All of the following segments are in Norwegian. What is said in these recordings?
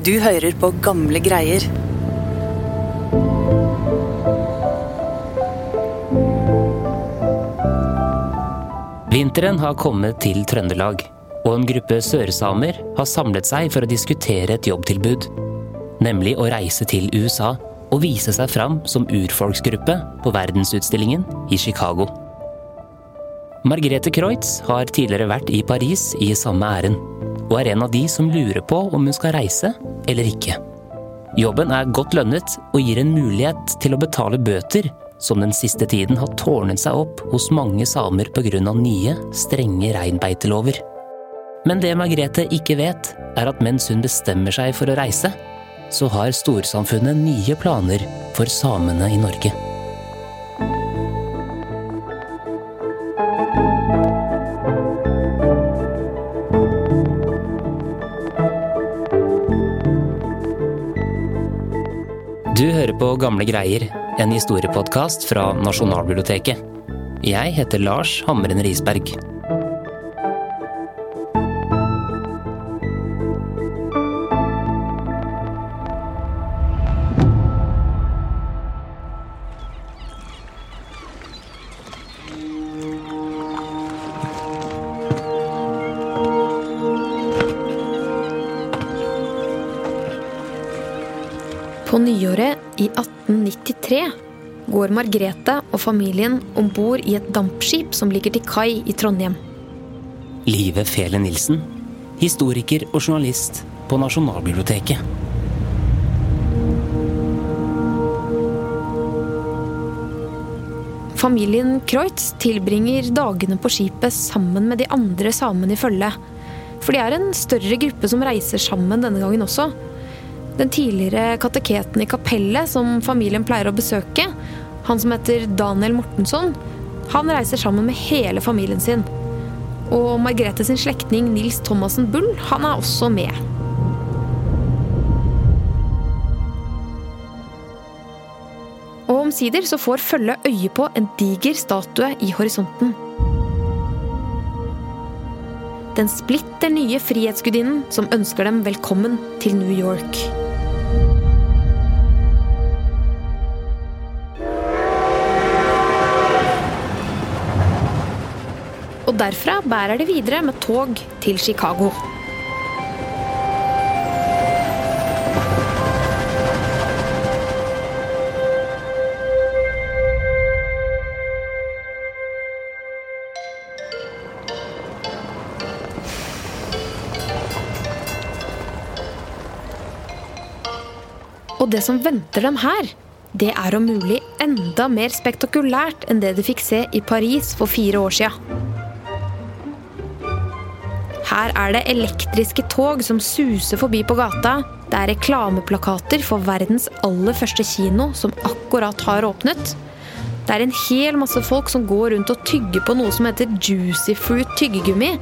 Du hører på gamle greier. Vinteren har kommet til Trøndelag, og en gruppe sørsamer har samlet seg for å diskutere et jobbtilbud. Nemlig å reise til USA og vise seg fram som urfolksgruppe på verdensutstillingen i Chicago. Margrethe Kreutz har tidligere vært i Paris i samme ærend, og er en av de som lurer på om hun skal reise eller ikke. Jobben er godt lønnet og gir en mulighet til å betale bøter som den siste tiden har tårnet seg opp hos mange samer pga. nye, strenge reinbeitelover. Men det Margrethe ikke vet, er at mens hun bestemmer seg for å reise, så har storsamfunnet nye planer for samene i Norge. På Gamle greier, en historiepodkast fra Nasjonalbiblioteket. Jeg heter Lars Hammeren Risberg. Går Margrethe og familien om bord i et dampskip som ligger til kai i Trondheim. Live Fele Nilsen, historiker og journalist på Nasjonalbiblioteket. Familien Kreutz tilbringer dagene på skipet sammen med de andre samene i følge. For de er en større gruppe som reiser sammen denne gangen også. Den tidligere kateketen i kapellet som familien pleier å besøke, han som heter Daniel Mortensson, han reiser sammen med hele familien sin. Og Margrethe sin slektning Nils Thomassen Bull, han er også med. Og omsider så får følget øye på en diger statue i horisonten. Den splitter nye frihetsgudinnen som ønsker dem velkommen til New York. Derfra bærer det videre med tog til Chicago. Og det som venter dem her, det er om mulig enda mer spektakulært enn det de fikk se i Paris for fire år sia. Her er det elektriske tog som suser forbi på gata. Det er reklameplakater for verdens aller første kino som akkurat har åpnet. Det er en hel masse folk som går rundt og tygger på noe som heter Juicy Fruit tyggegummi.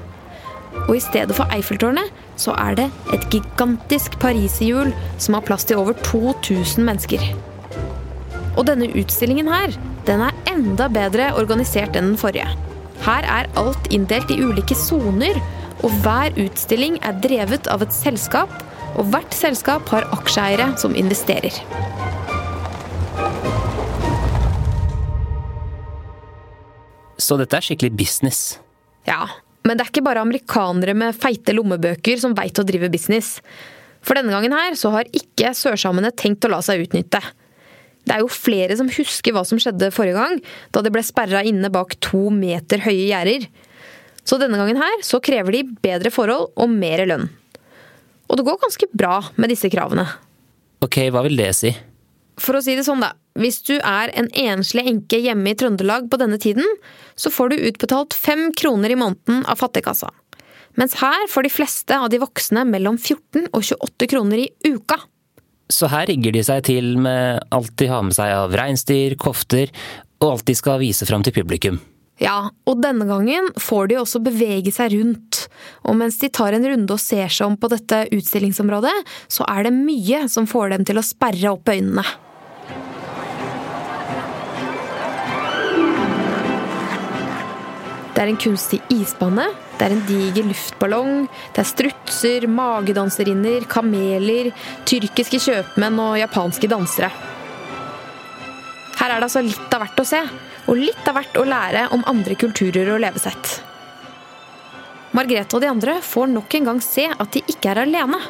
Og i stedet for Eiffeltårnet så er det et gigantisk pariserhjul som har plass til over 2000 mennesker. Og denne utstillingen her, den er enda bedre organisert enn den forrige. Her er alt inndelt i ulike soner, og hver utstilling er drevet av et selskap, og hvert selskap har aksjeeiere som investerer. Så dette er skikkelig business. Ja, men det er ikke bare amerikanere med feite lommebøker som veit å drive business. For denne gangen her så har ikke sørsamene tenkt å la seg utnytte. Det er jo flere som husker hva som skjedde forrige gang, da de ble sperra inne bak to meter høye gjerder. Så denne gangen her så krever de bedre forhold og mer lønn. Og det går ganske bra med disse kravene. Ok, hva vil det si? For å si det sånn, da. Hvis du er en enslig enke hjemme i Trøndelag på denne tiden, så får du utbetalt fem kroner i måneden av fattigkassa. Mens her får de fleste av de voksne mellom 14 og 28 kroner i uka. Så her rigger de seg til med alt de har med seg av reinsdyr, kofter, og alt de skal vise fram til publikum. Ja, og denne gangen får de også bevege seg rundt. Og mens de tar en runde og ser seg om på dette utstillingsområdet, så er det mye som får dem til å sperre opp øynene. Det er en kunstig isbane, det er en diger luftballong, det er strutser, magedanserinner, kameler, tyrkiske kjøpmenn og japanske dansere. Her er det altså litt av hvert å se, og litt av hvert å lære om andre kulturer og levesett. Margrethe og de andre får nok en gang se at de ikke er alene.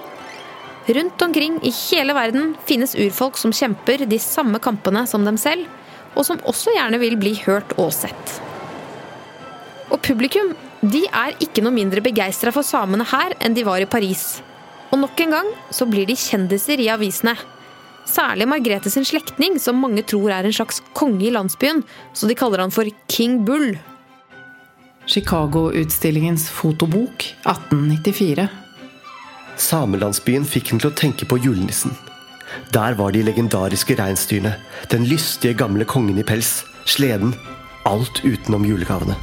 Rundt omkring i hele verden finnes urfolk som kjemper de samme kampene som dem selv, og som også gjerne vil bli hørt og sett. Og publikum de er ikke noe mindre begeistra for samene her enn de var i Paris. Og nok en gang så blir de kjendiser i avisene. Særlig Margrethe sin slektning, som mange tror er en slags konge i landsbyen, så de kaller han for King Bull. Chicago-utstillingens fotobok 1894. Samelandsbyen fikk henne til å tenke på julenissen. Der var de legendariske reinsdyrene, den lystige gamle kongen i pels, sleden. Alt utenom julegavene.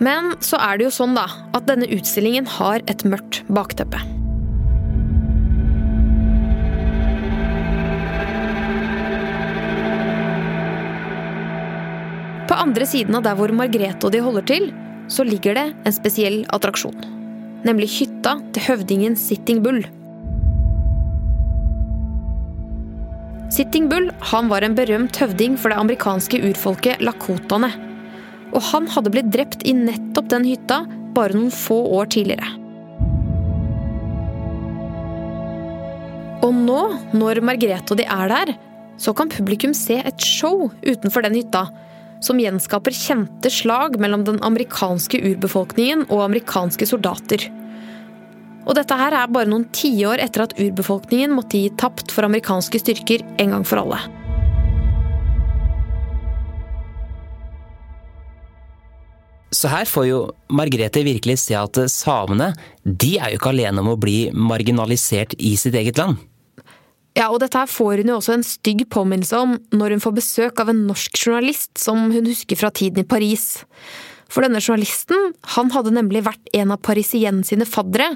Men så er det jo sånn da, at denne utstillingen har et mørkt bakteppe. På andre siden av der hvor Margrethe og de holder til, så ligger det en spesiell attraksjon. Nemlig hytta til høvdingen Sitting Bull. Sitting Bull han var en berømt høvding for det amerikanske urfolket lakotaene. Og han hadde blitt drept i nettopp den hytta bare noen få år tidligere. Og nå, når Margrethe og de er der, så kan publikum se et show utenfor den hytta som gjenskaper kjente slag mellom den amerikanske urbefolkningen og amerikanske soldater. Og dette her er bare noen tiår etter at urbefolkningen måtte gi tapt for amerikanske styrker en gang for alle. Så her får jo Margrethe virkelig se at samene de er jo ikke alene om å bli marginalisert i sitt eget land. Ja, og dette her får hun jo også en stygg påminnelse om når hun får besøk av en norsk journalist som hun husker fra tiden i Paris. For denne journalisten han hadde nemlig vært en av Parisien sine faddere,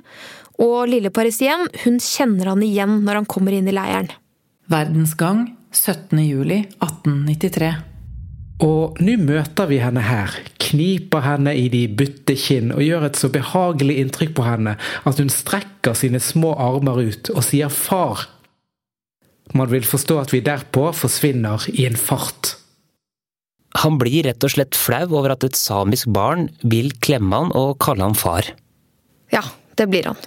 og lille Parisien hun kjenner han igjen når han kommer inn i leiren. Verdensgang 17. juli 1893. Og nå møter vi henne her, kniper henne i de butte kinn og gjør et så behagelig inntrykk på henne at hun strekker sine små armer ut og sier far. Man vil forstå at vi derpå forsvinner i en fart. Han blir rett og slett flau over at et samisk barn vil klemme han og kalle han far. Ja, det blir han.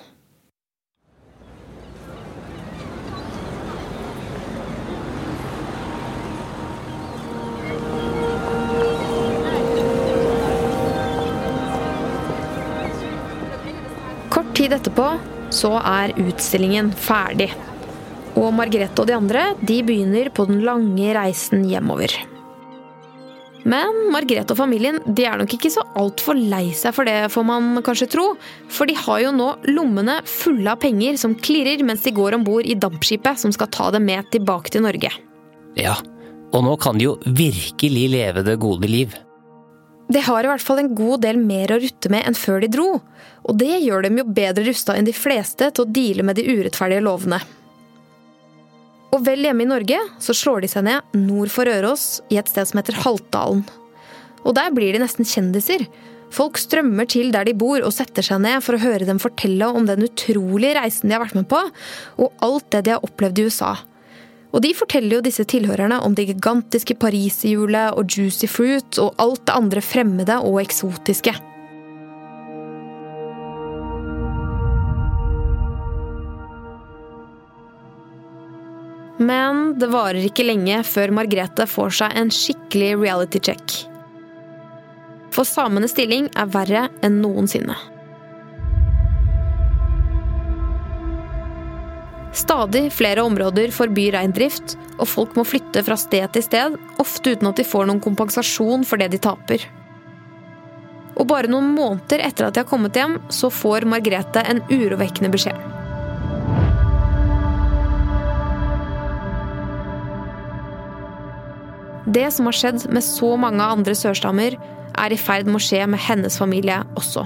Tid etterpå så er utstillingen ferdig. Og Margrethe og de andre de begynner på den lange reisen hjemover. Men Margrethe og familien de er nok ikke så altfor lei seg for det, får man kanskje tro. For de har jo nå lommene fulle av penger som klirrer mens de går om bord i dampskipet som skal ta dem med tilbake til Norge. Ja, og nå kan de jo virkelig leve det gode liv. De har i hvert fall en god del mer å rutte med enn før de dro. Og det gjør dem jo bedre rusta enn de fleste til å deale med de urettferdige lovene. Og vel hjemme i Norge så slår de seg ned nord for Røros, i et sted som heter Haltdalen. Og der blir de nesten kjendiser. Folk strømmer til der de bor og setter seg ned for å høre dem fortelle om den utrolige reisen de har vært med på, og alt det de har opplevd i USA. Og de forteller jo disse tilhørerne om det gigantiske pariserhjulet og juicy fruit og alt det andre fremmede og eksotiske. Men det varer ikke lenge før Margrethe får seg en skikkelig reality check. For samenes stilling er verre enn noensinne. Stadig flere områder forbyr reindrift, og folk må flytte fra sted til sted, ofte uten at de får noen kompensasjon for det de taper. Og bare noen måneder etter at de har kommet hjem, så får Margrethe en urovekkende beskjed. Det som har skjedd med så mange andre sørstammer, er i ferd med å skje med hennes familie også.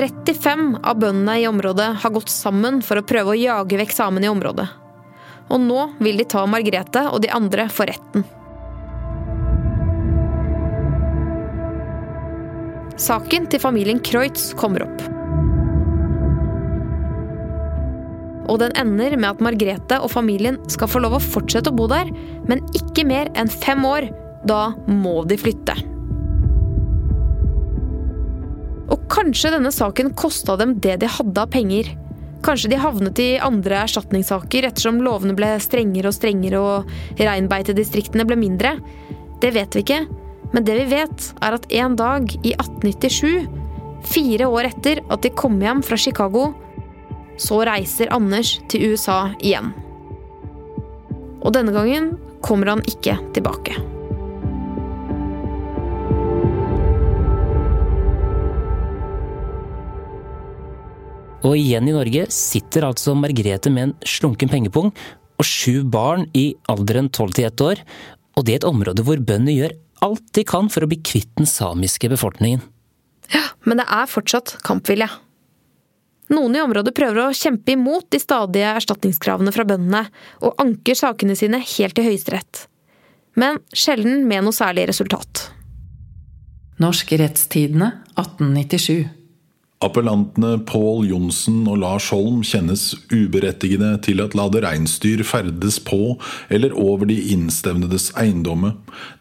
35 av bøndene i området har gått sammen for å prøve å jage vekk samene i området. og nå vil de ta Margrethe og de andre for retten. Saken til familien Kreutz kommer opp. Og den ender med at Margrethe og familien skal få lov å fortsette å bo der, men ikke mer enn fem år. Da må de flytte. Og kanskje denne saken kosta dem det de hadde av penger. Kanskje de havnet i andre erstatningssaker ettersom lovene ble strengere og strengere og reinbeitedistriktene ble mindre. Det vet vi ikke, men det vi vet, er at en dag i 1897, fire år etter at de kom hjem fra Chicago, så reiser Anders til USA igjen. Og denne gangen kommer han ikke tilbake. Og igjen i Norge sitter altså Margrethe med en slunken pengepung og sju barn i alderen 12 til 1 år, og det er et område hvor bøndene gjør alt de kan for å bli kvitt den samiske befolkningen. Ja, men det er fortsatt kampvilje. Noen i området prøver å kjempe imot de stadige erstatningskravene fra bøndene, og anker sakene sine helt til Høyesterett. Men sjelden med noe særlig resultat. Norsk Rettstidene 1897. Appellantene Pål Johnsen og Lars Holm kjennes uberettigede til at la det reinsdyr ferdes på eller over de innstevnedes eiendomme,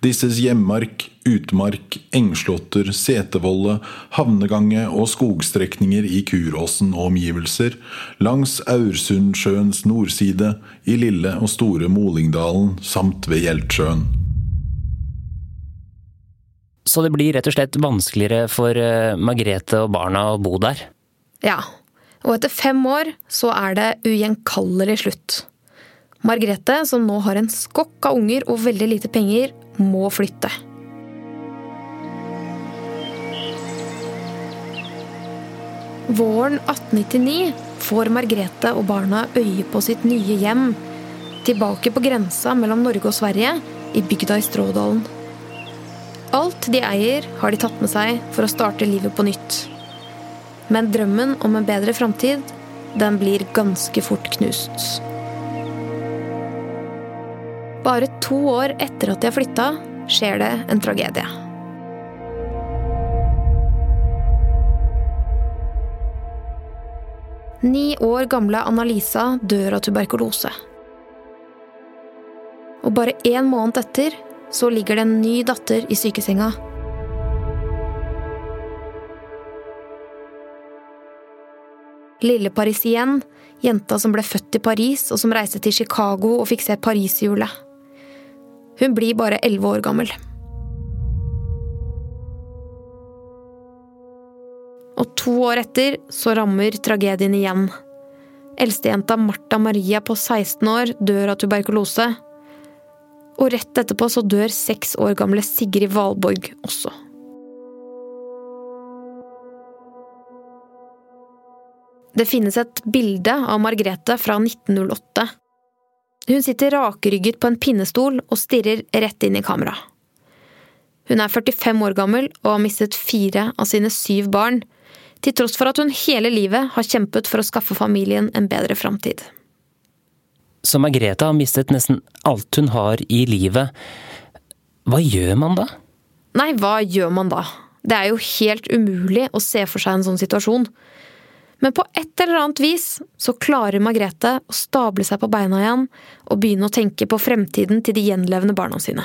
disses hjemmark, utmark, engslåtter, setevolle, havnegange og skogstrekninger i Kuråsen og omgivelser, langs Aursundsjøens nordside, i Lille og Store Molingdalen samt ved Hjeltsjøen. Så det blir rett og slett vanskeligere for eh, Margrethe og barna å bo der. Ja, og etter fem år så er det ugjenkallelig slutt. Margrethe, som nå har en skokk av unger og veldig lite penger, må flytte. Våren 1899 får Margrethe og barna øye på sitt nye hjem, tilbake på grensa mellom Norge og Sverige, i bygda i Strådalen. Alt de eier, har de tatt med seg for å starte livet på nytt. Men drømmen om en bedre framtid, den blir ganske fort knust. Bare to år etter at de har flytta, skjer det en tragedie. Ni år gamle Anna-Lisa dør av tuberkulose. Og bare én måned etter så ligger det en ny datter i sykesenga. Lille Parisien, jenta som ble født i Paris og som reiste til Chicago og fikk se pariserhjulet. Hun blir bare elleve år gammel. Og to år etter så rammer tragedien igjen. Eldstejenta Martha Maria på 16 år dør av tuberkulose, og rett etterpå så dør seks år gamle Sigrid Valborg også. Det finnes et bilde av Margrethe fra 1908. Hun sitter rakrygget på en pinnestol og stirrer rett inn i kamera. Hun er 45 år gammel og har mistet fire av sine syv barn, til tross for at hun hele livet har kjempet for å skaffe familien en bedre framtid. Så Margrethe har mistet nesten alt hun har i livet. Hva gjør man da? Nei, hva gjør man da? Det er jo helt umulig å se for seg en sånn situasjon. Men på et eller annet vis så klarer Margrethe å stable seg på beina igjen og begynne å tenke på fremtiden til de gjenlevende barna sine.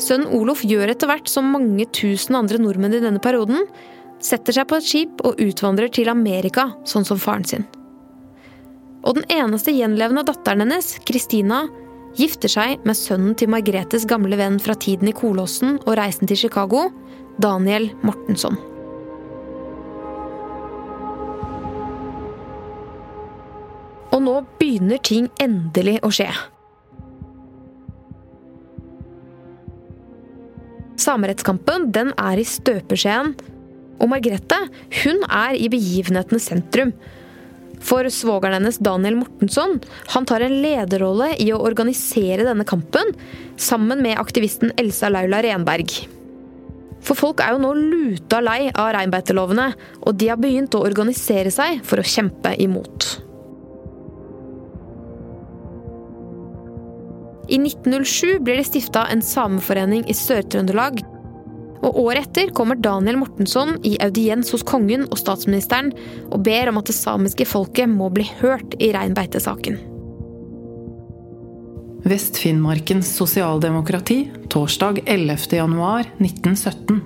Sønnen Olof gjør etter hvert som mange tusen andre nordmenn i denne perioden, setter seg på et skip og utvandrer til Amerika, sånn som faren sin. Og den eneste gjenlevende datteren hennes, Kristina, gifter seg med sønnen til Margretes gamle venn fra tiden i Kolåsen og reisen til Chicago, Daniel Mortensson. Og nå begynner ting endelig å skje. Samerettskampen den er i støpeskjeen og Margrethe hun er i begivenhetenes sentrum. For svogeren hennes Daniel Mortensson han tar en lederrolle i å organisere denne kampen, sammen med aktivisten Elsa Laula Renberg. For folk er jo nå luta lei av reinbeitelovene, og de har begynt å organisere seg for å kjempe imot. I 1907 blir det stifta en sameforening i Sør-Trøndelag. Og Året etter kommer Daniel Mortensson i audiens hos kongen og statsministeren og ber om at det samiske folket må bli hørt i reinbeitesaken. Vest-Finnmarkens sosialdemokrati, torsdag 11. januar 1917.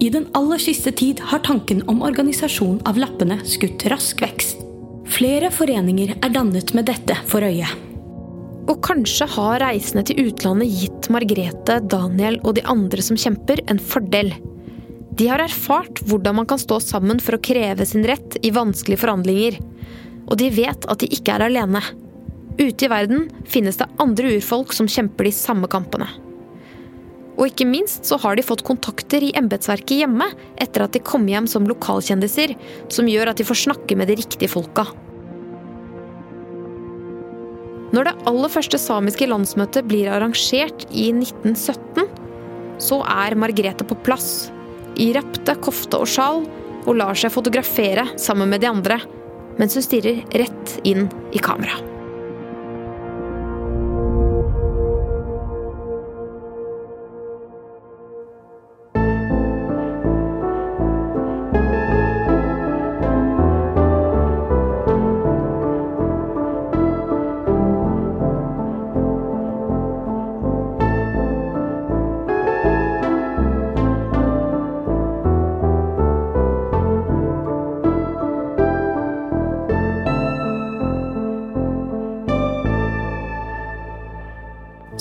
I den aller siste tid har tanken om organisasjon av lappene skutt rask vekst. Flere foreninger er dannet med dette for øye. Og kanskje har reisene til utlandet gitt Margrethe, Daniel og de andre som kjemper, en fordel. De har erfart hvordan man kan stå sammen for å kreve sin rett i vanskelige forhandlinger. Og de vet at de ikke er alene. Ute i verden finnes det andre urfolk som kjemper de samme kampene. Og ikke minst så har de fått kontakter i embetsverket hjemme etter at de kom hjem som lokalkjendiser, som gjør at de får snakke med de riktige folka. Når det aller første samiske landsmøtet blir arrangert i 1917, så er Margrethe på plass, i rapte, kofte og sjal, og lar seg fotografere sammen med de andre, mens hun stirrer rett inn i kamera.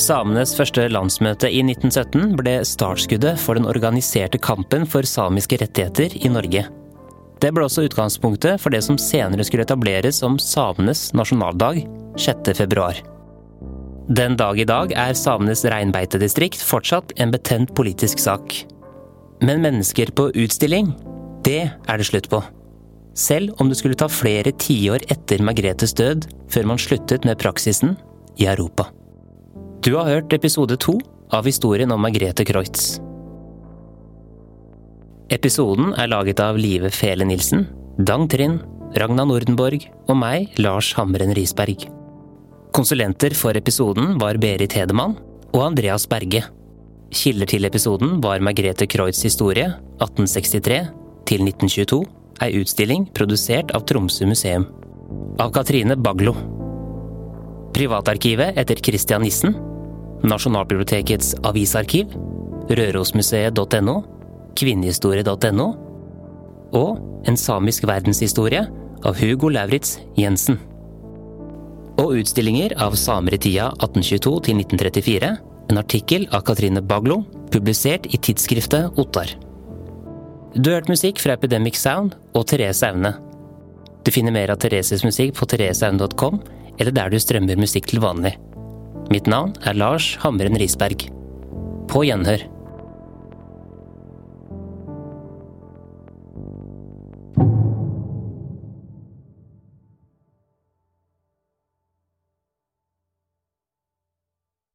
Samenes første landsmøte i 1917 ble startskuddet for den organiserte kampen for samiske rettigheter i Norge. Det ble også utgangspunktet for det som senere skulle etableres som samenes nasjonaldag 6. februar. Den dag i dag er samenes reinbeitedistrikt fortsatt en betent politisk sak. Men mennesker på utstilling, det er det slutt på. Selv om det skulle ta flere tiår etter Margrethes død før man sluttet med praksisen i Europa. Du har hørt episode to av historien om Margrethe Kreutz. Episoden er laget av Live Fele Nilsen, Dang Trind, Ragna Nordenborg og meg, Lars Hamren Risberg. Konsulenter for episoden var Berit Hedemann og Andreas Berge. Kilder til episoden var Margrethe Kreutz historie 1863 til 1922, ei utstilling produsert av Tromsø museum. Av Katrine Baglo. Privatarkivet etter Christian Nissen Nasjonalbibliotekets avisarkiv, Rørosmuseet.no, kvinnehistorie.no og En samisk verdenshistorie av Hugo Lauritz Jensen. Og utstillinger av samer i tida 1822 til 1934, en artikkel av Katrine Baglo, publisert i tidsskriftet Ottar. Du har hørt musikk fra Epidemic Sound og Therese Aune. Du finner mer av Thereses musikk på thereseaune.com, eller der du strømmer musikk til vanlig. Mitt navn er Lars Hamren Risberg. På gjenhør.